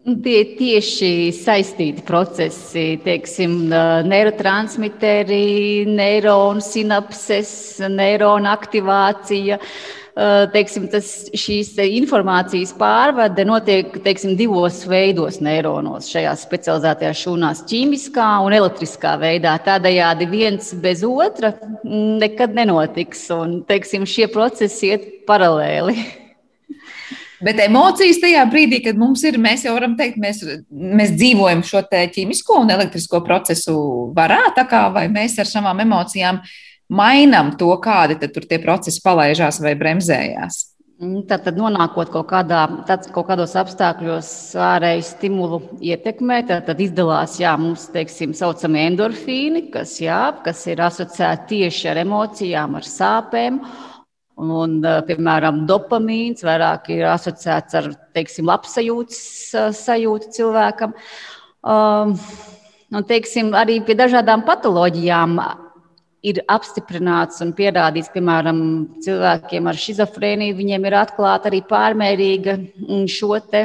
Tie ir tieši saistīti procesi, teiksim, neirotransmiteri, neironu sinapses, neironu aktivācija. Uh, teiksim, tas, šīs informācijas pārvade notiek teiksim, divos veidos neironos šajās specializētajās šūnās - ķīmiskā un elektriskā veidā. Tādējādi viens bez otra nekad nenotiks, un teiksim, šie procesi iet paralēli. (laughs) Bet emocijas tajā brīdī, kad mums ir, mēs jau varam teikt, mēs, mēs dzīvojam šo ķīmisko un elektrisko procesu varā, kā, vai mēs ar savām emocijām uh, mainām to, kādi tur tie procesi palaižās vai bremzējās. Mm, tad, tad nonākot kaut, kādā, tad, kaut kādos apstākļos, ārēju stimulu ietekmē, tad, tad izdalās jā, mums teiksim, saucamie endorfīni, kas, jā, kas ir asociēti tieši ar emocijām, ar sāpēm. Un, un, piemēram, dopamīns vairāk ir asociēts ar teiksim, labsajūtas sajūtu cilvēkam. Um, un, teiksim, arī pie dažādām patoloģijām ir apstiprināts un pierādīts, piemēram, cilvēkiem ar schizofrēniju, viņiem ir atklāta arī pārmērīga mm, šo te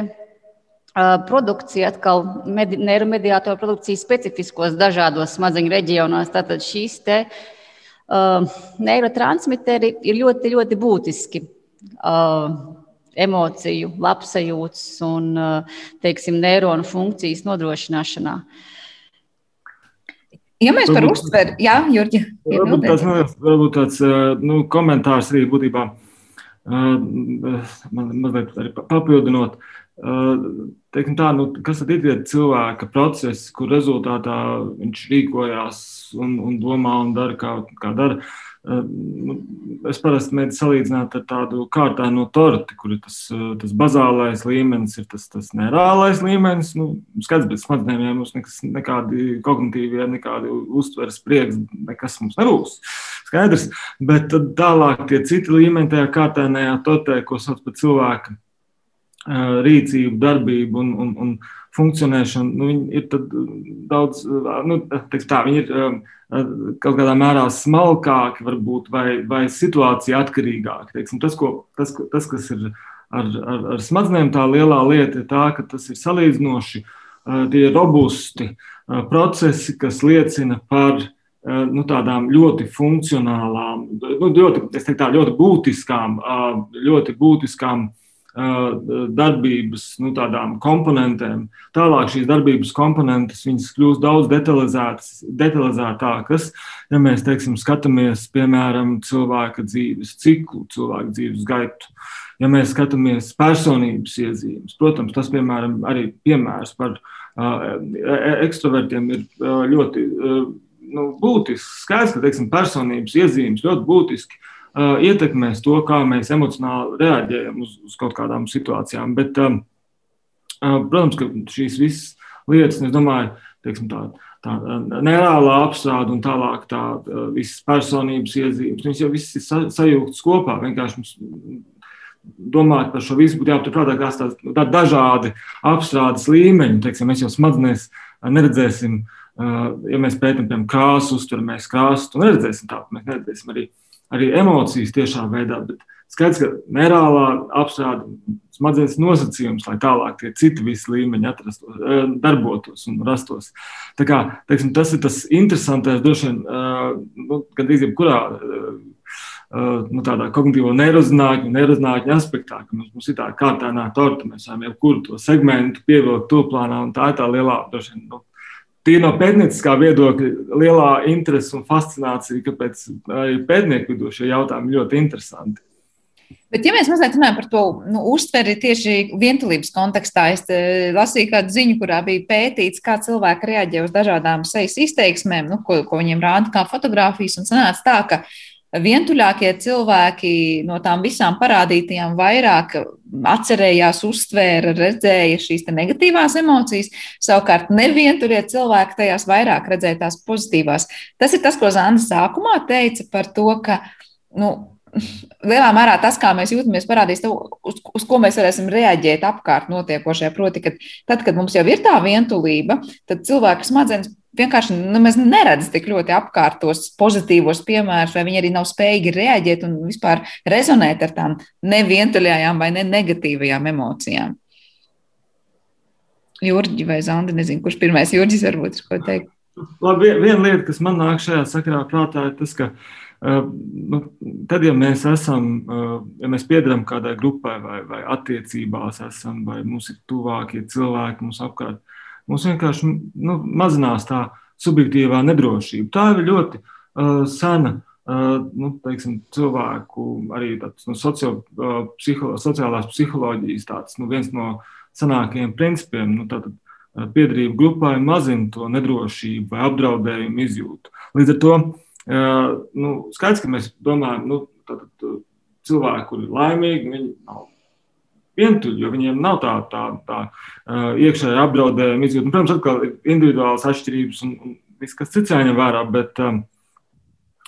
produkcija, atkal medi, neiromediātoru produkcija specifiskos dažādos smadzeņu reģionos. Tātad šīs te uh, neirotransmiteri ir ļoti, ļoti būtiski. Uh, emociju, labsajūtas un, uh, teiksim, neironu funkcijas nodrošināšanā. Ja mēs par uztveri, jā, Jurģi. Varbūt tāds, varbūt tāds nu, komentārs arī būtībā, man mazliet arī papildinot. Uh, teiksim, tā, nu, kas tad ir tie cilvēka procesi, kur rezultātā viņš rīkojās un, un domā un dara, kā, kā dara. Nu, es parasti mēģinu salīdzināt ar tādu kārtā no torti, kur ir tas, tas bazālais līmenis, ir tas, tas nereālais līmenis. Nu, skats bez smadzenēm, ja mums nekas, nekādi kognitīvie, nekādi uztveres prieks, nekas mums nebūs. Skaidrs, bet tālāk tie citi līmeņi tajā kārtēnējā tortē, ko sauc par cilvēku rīcību, darbību un, un, un funkcionēšanu, nu, viņi ir daudz, nu, tā, viņi ir kaut kādā mērā smalkāki, varbūt, vai, vai situācija atkarīgāki. Teiksim, tas, ko, tas, tas, kas ir ar, ar, ar smadzenēm, tā lielā lieta ir tā, ka tas ir salīdzinoši tie robusti procesi, kas liecina par nu, tādām ļoti funkcionālām, nu, ļoti, teiktu, tā, ļoti būtiskām, ļoti būtiskām darbības nu, komponentēm. Tālāk šīs darbības komponentes kļūst daudz detalizētākas, ja mēs teiksim, skatāmies piemēram cilvēka dzīves ciklu, cilvēka dzīves gaitu. Ja mēs skatāmies personības iezīmes, protams, tas piemēram, arī piemērs par uh, ekstravertiem ir uh, ļoti uh, nu, būtisks. Skaidrs, ka teiksim, personības iezīmes ļoti būtiski uh, Uh, ietekmēs to, kā mēs emocionāli reaģējam uz, uz kaut kādām situācijām. Bet, uh, protams, ka šīs visas lietas, es domāju, teiksim, tā, tā nereālā apstrāde un tālāk tā uh, visas personības iezīmes, viņas jau viss ir sajūgtas kopā. Vienkārši mums domāt par šo visu būtu jāpaturprātā, kā tāds tā dažādi apstrādes līmeņi. Teiksim, mēs jau smadzenēs neredzēsim, ja mēs pētām, piemēram, krāsu, uzturamies krāsu, tad neredzēsim tādu. Mēs neredzēsim arī arī emocijas tiešā veidā. Bet skaidrs, ka nereālā apstrāde smadzenes nosacījums, lai tālāk tie citi visi līmeņi atrastos, eh, darbotos un rastos. Tā kā, teiksim, tas ir tas interesantais, droši vien, eh, nu, gandrīz jebkurā eh, nu, tādā kognitīvo neirozinātņu, neirozinātņu aspektā, ka mums, mums ir tā kārtēnā torta, mēs varam jebkuru to segmentu pievilkt to plānā, un tā ir tā lielā, droši vien, nu, Tīri no pētnieciskā viedokļa lielā interese un fascinācija, kāpēc arī pētnieku vidū šie jautājumi ļoti interesanti. Bet, ja mēs mazliet runājam par to nu, uztveri tieši vientulības kontekstā, es lasīju kādu ziņu, kurā bija pētīts, kā cilvēki reaģē uz dažādām sejas izteiksmēm, nu, ko, ko viņiem rāda kā fotografijas, un sanāca tā, ka vientuļākie cilvēki no tām visām parādītajām vairāk atcerējās, uztvēra, redzēja šīs negatīvās emocijas, savukārt nevientuļie cilvēki tajās vairāk redzēja tās pozitīvās. Tas ir tas, ko Zanda sākumā teica par to, ka nu, lielā mērā tas, kā mēs jūtamies, parādīs to, uz, uz ko mēs varēsim reaģēt apkārt notiekošajā. Proti, ka tad, kad mums jau ir tā vientulība, tad cilvēka smadzenes vienkārši nu, neredzam tik ļoti apkārtos pozitīvos piemērus, vai viņi arī nav spējīgi reaģēt un vispār rezonēt ar tām nevientuļajām vai ne negatīvajām emocijām. Jurģi vai Zanda, nezinu, kurš pirmais Jurģis varbūt ir ko teikt. Labi, viena lieta, kas man nāk šajā sakarā prātā, ir tas, ka uh, nu, tad, ja mēs esam, ja mēs piedaram kādai grupai vai, vai attiecībās esam, vai mums ir tuvākie cilvēki mums apkārt, mums vienkārši nu, mazinās tā subjektīvā nedrošība. Tā ir ļoti uh, sena uh, nu, teiksim, cilvēku, arī tāds, nu, socio, uh, psiho, sociālās psiholoģijas tāds, nu, viens no senākajiem principiem. Nu, tātad, uh, Piedarība grupai mazina to nedrošību vai apdraudējumu izjūtu. Līdz ar to uh, nu, skaidrs, ka mēs domājam, nu, tātad, uh, cilvēki, kuri ir laimīgi, viņi nav vientuļi, jo viņiem nav tā, tā, tā uh, iekšējā apdraudējuma izjūta. Nu, protams, atkal ir individuālas atšķirības un, un viss, kas cits jāņem vērā, bet um,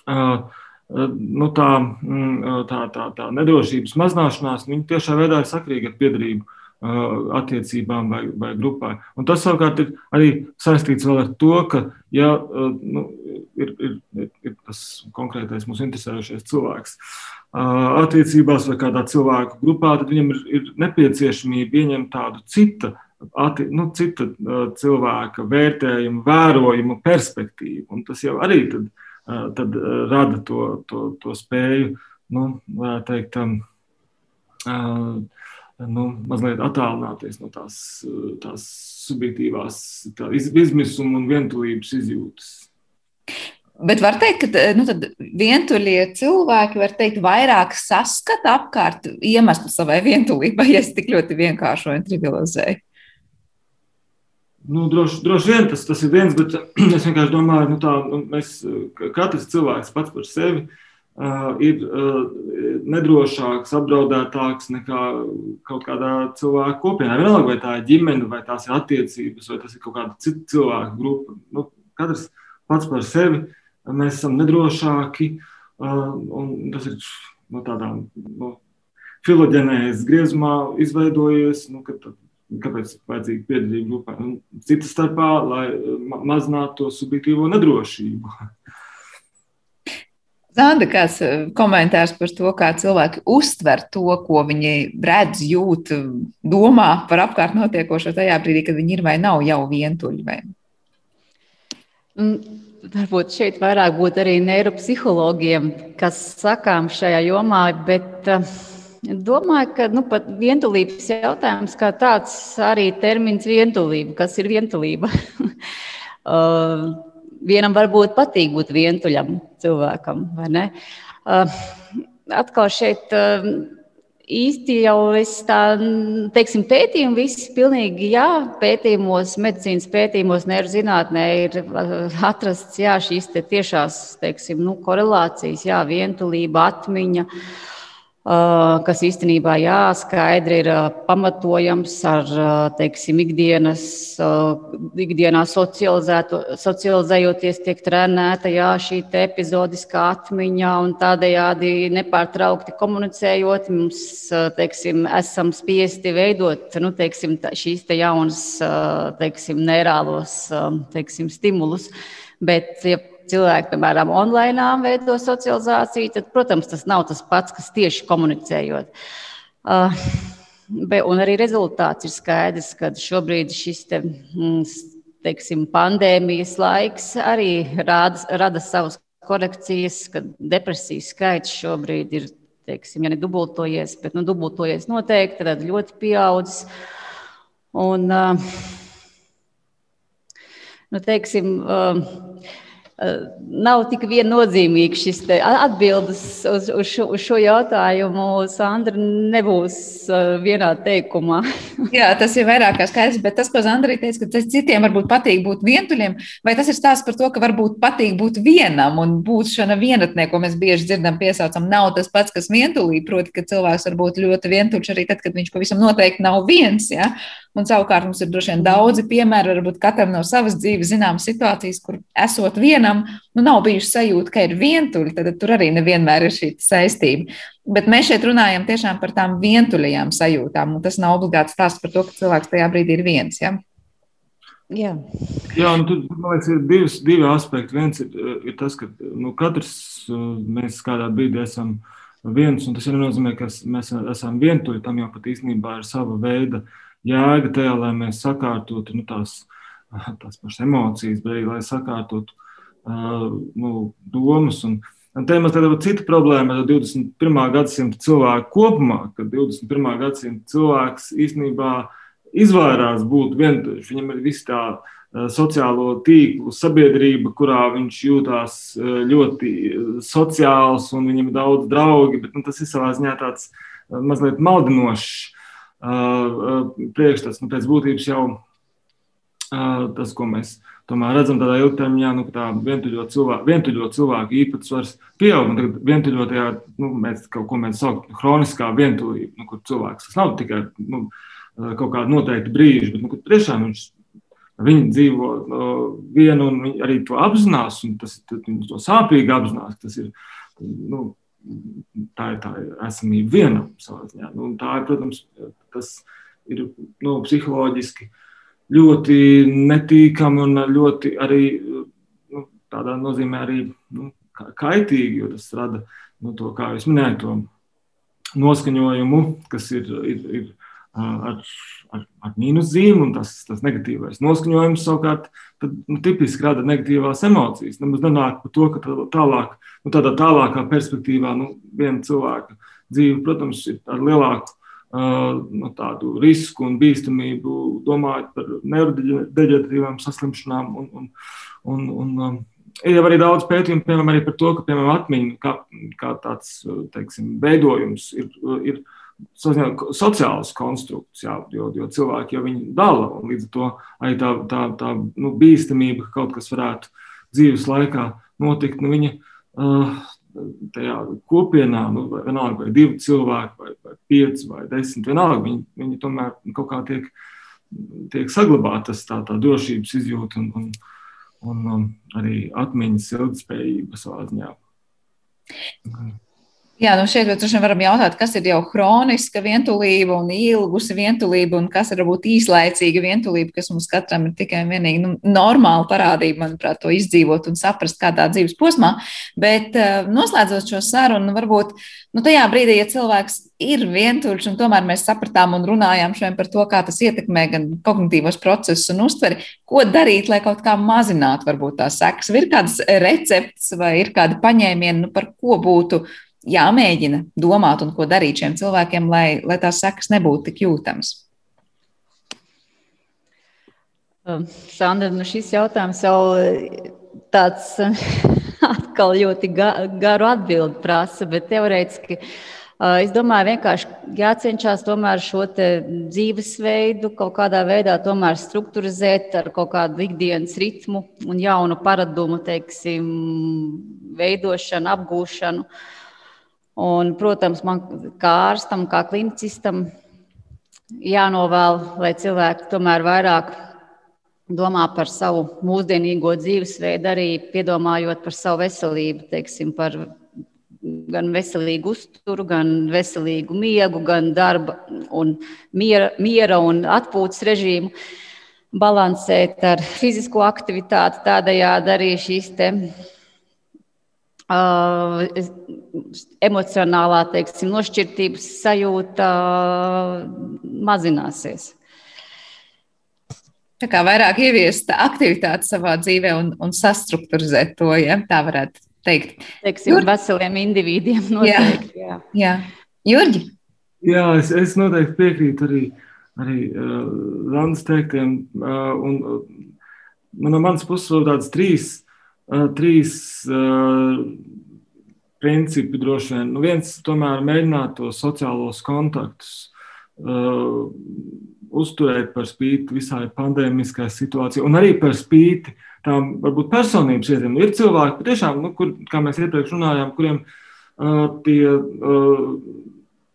uh, nu, tā, mm, tā, tā, tā nedrošības mazināšanās tiešā veidā ir sakrīga ar piedarību attiecībām vai, vai grupai. Un tas savukārt ir arī saistīts ar to, ka, ja nu, ir, ir, ir, tas konkrētais mūsu interesējošais cilvēks, uh, attiecībās vai kādā cilvēku grupā, tad viņam ir, ir nepieciešamība ieņemt tādu citu ati, nu, cita cilvēka vērtējumu, vērojumu perspektīvu. Un tas jau arī tad, tad rada to, to, to spēju, nu, teikt, nu, mazliet attālināties no tās, tās subjektīvās tā izmisuma un vientulības izjūtas. Bet var teikt, ka nu, vientuļie cilvēki var teikt, vairāk saskata apkārt iemeslu savai vientulībai, ja es tik ļoti vienkāršoju un trivializēju. Nu, droši, droši vien tas, tas ir viens, bet (clears throat) es vienkārši domāju, nu, tā, nu, mēs, katrs cilvēks pats par sevi uh, ir uh, nedrošāks, apdraudētāks nekā kaut kādā cilvēka kopienā. Vienalga, vai tā ir ģimene, vai tās ir attiecības, vai tas ir kaut kāda cita cilvēka grupa. Nu, katrs pats par sevi mēs esam nedrošāki. Tas ir no tādām no filoģenēzes griezumā izveidojies. Nu, kad, kāpēc ir vajadzīga piederība grupā? Nu, Cita starpā, lai mazinātu to subjektīvo nedrošību. (laughs) Zanda, kāds komentārs par to, kā cilvēki uztver to, ko viņi redz, jūt, domā par apkārt notiekošo tajā brīdī, kad viņi ir vai nav jau vientuļi? Vai? Mm varbūt šeit vairāk būtu arī neiropsihologiem, kas sakām šajā jomā, bet uh, domāju, ka nu, pat vientulības jautājums kā tāds arī termins vientulība. Kas ir vientulība? (laughs) vienam varbūt patīk būt vientuļam cilvēkam, vai ne? Uh, atkal šeit. Uh, īsti jau es tā, teiksim, pētījumu visi pilnīgi, jā, pētījumos, medicīnas pētījumos, neirzinātnē ir uh, atrasts, jā, šīs te tiešās, teiksim, nu, korelācijas, jā, vientulība, atmiņa. Uh, kas īstenībā jā, skaidri ir pamatojams ar teiksim, ikdienas, ikdienā socializējoties, tiek trenēta jā, šī epizodiskā atmiņa un tādējādi nepārtraukti komunicējot, mums teiksim, esam spiesti veidot nu, teiksim, šīs te jaunas teiksim, neirālos teiksim, stimulus. Bet, ja cilvēki, piemēram, online veido socializāciju, tad, protams, tas nav tas pats, kas tieši komunicējot. Uh, be, un arī rezultāts ir skaidrs, ka šobrīd šis te, mm, teiksim, pandēmijas laiks arī rāda, rada savas korekcijas, ka depresijas skaits šobrīd ir, teiksim, ja ne dubultojies, bet nu, dubultojies noteikti, tad ļoti pieaudzis. Un, uh, nu, teiksim, uh, Nav tik viennozīmīgi šis atbildes uz, uz, šo, uz šo jautājumu. Sandra nebūs vienā teikumā. (laughs) Jā, tas ir vairāk kā skaidrs, bet tas, ko Zandra teica, ka citiem varbūt patīk būt vientuļiem, vai tas ir stāsts par to, ka varbūt patīk būt vienam un būt šāda vienatnē, ko mēs bieži dzirdam, piesaucam, nav tas pats, kas vientulī. Proti, ka cilvēks var būt ļoti vientuļš arī tad, kad viņš pavisam noteikti nav viens. Ja? Un savukārt mums ir droši vien daudzi piemēri, varbūt katram no savas dzīves zināmas situācijas, kur esot vienam, nu nav bijuši sajūta, ka ir vientuļi, tad tur arī nevienmēr ir šī saistība. Bet mēs šeit runājam tiešām par tām vientuļajām sajūtām, un tas nav obligāti stāsts par to, ka cilvēks tajā brīdī ir viens. Ja? Jā, Jā un tur liekas, ir divas, divi aspekti. Viens ir, ir tas, ka nu, katrs mēs kādā brīdī esam viens, un tas nenozīmē, ka mēs esam vientuļi. Tam jau pat īstenībā ir sava veida uh, jēga tajā, lai mēs sakārtotu nu, tās, (laughs) tās pašas emocijas, bet arī lai sakārtotu uh, nu, domas. Un, un te mums ir cita problēma ar 21. gadsimta cilvēku kopumā, kad 21. gadsimta cilvēks īstenībā izvairās būt vientuļš. Viņam ir viss tā sociālo tīklu sabiedrība, kurā viņš jūtas ļoti sociāls un viņam ir daudz draugi, bet nu, tas ir savā ziņā tāds mazliet maldinošs priekšstats. Nu, pēc būtības jau tas, ko mēs tomēr redzam tādā ilgtermiņā, nu, tā vientuļo cilvēku, vientuļo cilvēku īpatsvars pieaug. Tagad vientuļotajā, nu, mēs kaut ko mēs saucam hroniskā vientulība, nu, kur cilvēks, tas nav tikai nu, kaut kāda noteikta brīža, bet nu, tiešām viņš Viņi dzīvo uh, vienu, un viņi arī to apzinās, un tas, viņi to sāpīgi apzinās. Tas ir nu, tā ir tā esamība vienam savā ziņā. Nu, tā ir, protams, tas ir nu, psiholoģiski ļoti netīkami un ļoti arī nu, tādā nozīmē arī nu, kaitīgi, jo tas rada nu, to, kā jūs minējāt, to noskaņojumu, kas ir, ir, ir ar, ar, ar mīnuszīmi, un tas, tas negatīvais noskaņojums savukārt tad, nu, tipiski rada negatīvās emocijas. Nemaz nenāk par to, ka tālāk, nu, tādā tālākā perspektīvā nu, viena cilvēka dzīve, protams, ir ar lielāku uh, nu, tādu risku un bīstamību, domājot par neurodeģeneratīvām saslimšanām. Un, un, un, un, um, Ir jau arī daudz pētījumu, piemēram, par to, ka piemēram, atmiņa kā, kā tāds teiksim, veidojums ir, ir sociāls konstrukts, jā, jo, jo cilvēki jau viņu dala. Līdz ar to arī tā, tā, tā nu, bīstamība, ka kaut kas varētu dzīves laikā notikt, nu, viņa uh, tajā kopienā, nu, vai vienalga, vai divi cilvēki, vai, vai pieci, vai desmit, vienalga, viņi, viņi tomēr kaut kā tiek, tiek saglabātas tā, tā drošības izjūta un, un, un um, arī atmiņas ilgspējība savā ziņā. Okay. Jā, nu šeit mēs varam jautāt, kas ir jau kroniska vientulība un ilgusi vientulība, un kas ir varbūt īslaicīga vientulība, kas mums katram ir tikai un vienīgi nu, normāla parādība, manuprāt, to izdzīvot un saprast kādā dzīves posmā. Bet uh, noslēdzot šo sarunu, varbūt nu, tajā brīdī, ja cilvēks ir vientuļš, un tomēr mēs sapratām un runājām šodien par to, kā tas ietekmē gan kognitīvos procesus un uztveri, ko darīt, lai kaut kā mazinātu varbūt tās sekas. Ir kādas receptes vai ir kādi paņēmieni, nu, par ko būtu jāmēģina domāt un ko darīt šiem cilvēkiem, lai, lai tās sekas nebūtu tik jūtamas? Um, Sandra, nu šis jautājums jau eh, tāds (laughs) atkal ļoti ga, garu atbildi prasa, bet teorētiski uh, es domāju, vienkārši jācenšas tomēr šo dzīvesveidu kaut kādā veidā tomēr strukturizēt ar kaut kādu ikdienas ritmu un jaunu paradumu, teiksim, veidošanu, apgūšanu. Uh, Un, protams, man kā ārstam, kā klinicistam, jānovēl, lai cilvēki tomēr vairāk domā par savu mūsdienīgo dzīvesveidu, arī piedomājot par savu veselību, teiksim, par gan veselīgu uzturu, gan veselīgu miegu, gan darba un miera, miera un atpūtas režīmu, balansēt ar fizisko aktivitāti, tādējādi arī šīs emocionālā teiksim, nošķirtības sajūta mazināsies. Tā kā vairāk ieviest aktivitāti savā dzīvē un, un sastruktūrizēt to, ja tā varētu teikt. Teiksim, Jur... veseliem individiem noteikti. Jā, jā. jā. Jurģi? Jā, es, es noteikti piekrītu arī, arī uh, Landas teiktiem. Uh, un, uh, man no manas puses vēl tādas trīs trīs uh, principi droši vien. Nu, viens tomēr mēģināt tos sociālos kontaktus uh, uzturēt par spīti visai pandēmiskai situācijai, un arī par spīti tām varbūt personības lietām. Nu, ir cilvēki, patiešām, nu, kur, kā mēs iepriekš runājām, kuriem uh, tie uh,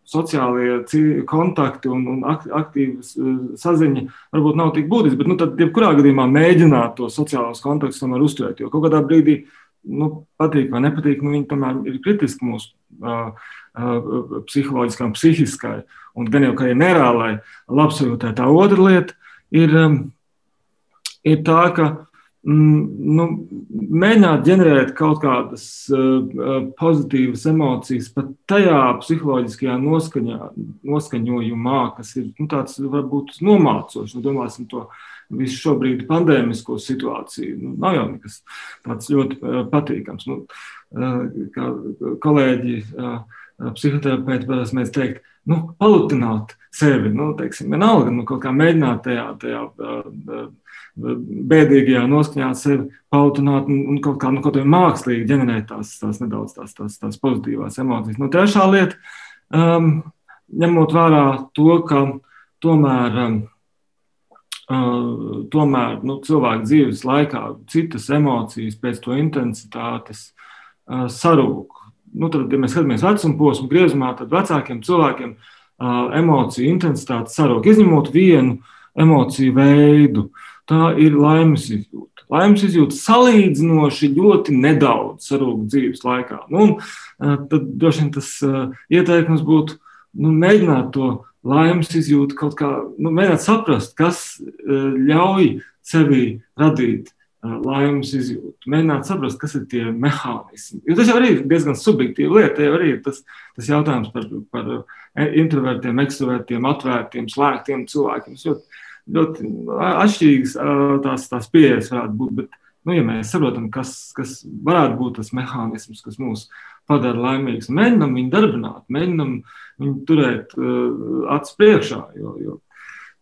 sociālie kontakti un, un aktīvas eh, saziņa varbūt nav tik būtiski, bet nu, tad, jebkurā gadījumā, mēģināt to sociālos kontaktus tomēr uzturēt. Jo kaut kādā brīdī, nu, patīk vai nepatīk, nu, viņi tomēr ir kritiski mūsu uh, uh, psiholoģiskā un psihiskai, un gan jau kā ir nereālai labsajūtē. Tā otra lieta ir, um, ir tā, ka nu, mēģināt ģenerēt kaut kādas uh, pozitīvas emocijas pat tajā psiholoģiskajā noskaņā, noskaņojumā, kas ir nu, tāds varbūt nomācošs. Nu, domāsim to visu šobrīd pandēmisko situāciju. Nu, nav jau nekas tāds ļoti uh, patīkams. Nu, kā kolēģi, psihoterapeiti parasti mēs teikt, nu, palutināt sevi, nu, teiksim, vienalga, nu, kaut kā mēģināt tajā, tajā bēdīgajā noskaņā sevi pautināt un, un kaut kā nu, kaut mākslīgi ģenerēt tās, tās nedaudz tās, tās, tās pozitīvās emocijas. Nu, trešā lieta, um, ņemot vērā to, ka tomēr, um, uh, tomēr nu, cilvēku dzīves laikā citas emocijas pēc to intensitātes uh, sarūk. Nu, tad, ja mēs skatāmies vecuma posmu griezumā, tad vecākiem cilvēkiem uh, emociju intensitāte sarūk, izņemot vienu emociju veidu. Uh, tā ir laimes izjūta. Laimes izjūta salīdzinoši ļoti nedaudz sarūk dzīves laikā. Nu, un, tad droši vien tas ieteikums būtu nu, mēģināt to laimes izjūtu kaut kā, nu, mēģināt saprast, kas ļauj sevi radīt laimes izjūtu, mēģināt saprast, kas ir tie mehānismi. Jo tas jau ir diezgan subjektīva lieta. Jau arī tas, tas jautājums par, par introvertiem, ekstravertiem, atvērtiem, slēgtiem cilvēkiem. Ļoti, ļoti atšķirīgas tās, tās pieejas varētu būt. Bet, nu, ja mēs saprotam, kas, kas varētu būt tas mehānisms, kas mūs padara laimīgus, mēģinam viņu darbināt, mēģinam viņu turēt uh, acis priekšā. Jo, jo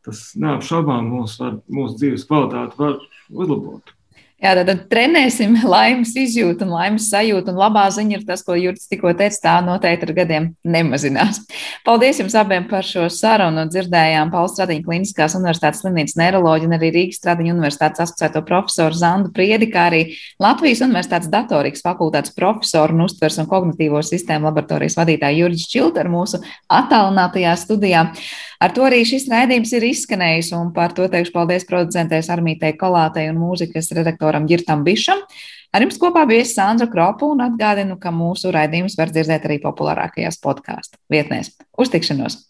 tas neapšaubām mūsu, mūsu dzīves kvalitāti var uzlabot. Jā, tad, tad trenēsim (laughs) laimes izjūtu un laimes sajūtu. Un labā ziņa ir tas, ko Jurts tikko teica, tā noteikti ar gadiem nemazinās. (laughs) Paldies jums abiem par šo sarunu. Dzirdējām Pauls Stradiņa Kliniskās universitātes slimnīcas neiroloģiju un arī Rīgas Stradiņa universitātes asociēto profesoru Zandu Priedi, kā arī Latvijas universitātes datorikas fakultātes profesoru un uztvers un kognitīvo sistēmu laboratorijas vadītāju Jurģis Čilter mūsu attālinātajā studijā. Ar to arī šis raidījums ir izskanējis, un par to teikšu paldies producentēs Armītei Kolātei un mūzikas redaktoram Girtam Bišam. Ar jums kopā bija Sandra Kropa un atgādinu, ka mūsu raidījums var dzirdēt arī populārākajās podkāstu vietnēs. Uz tikšanos!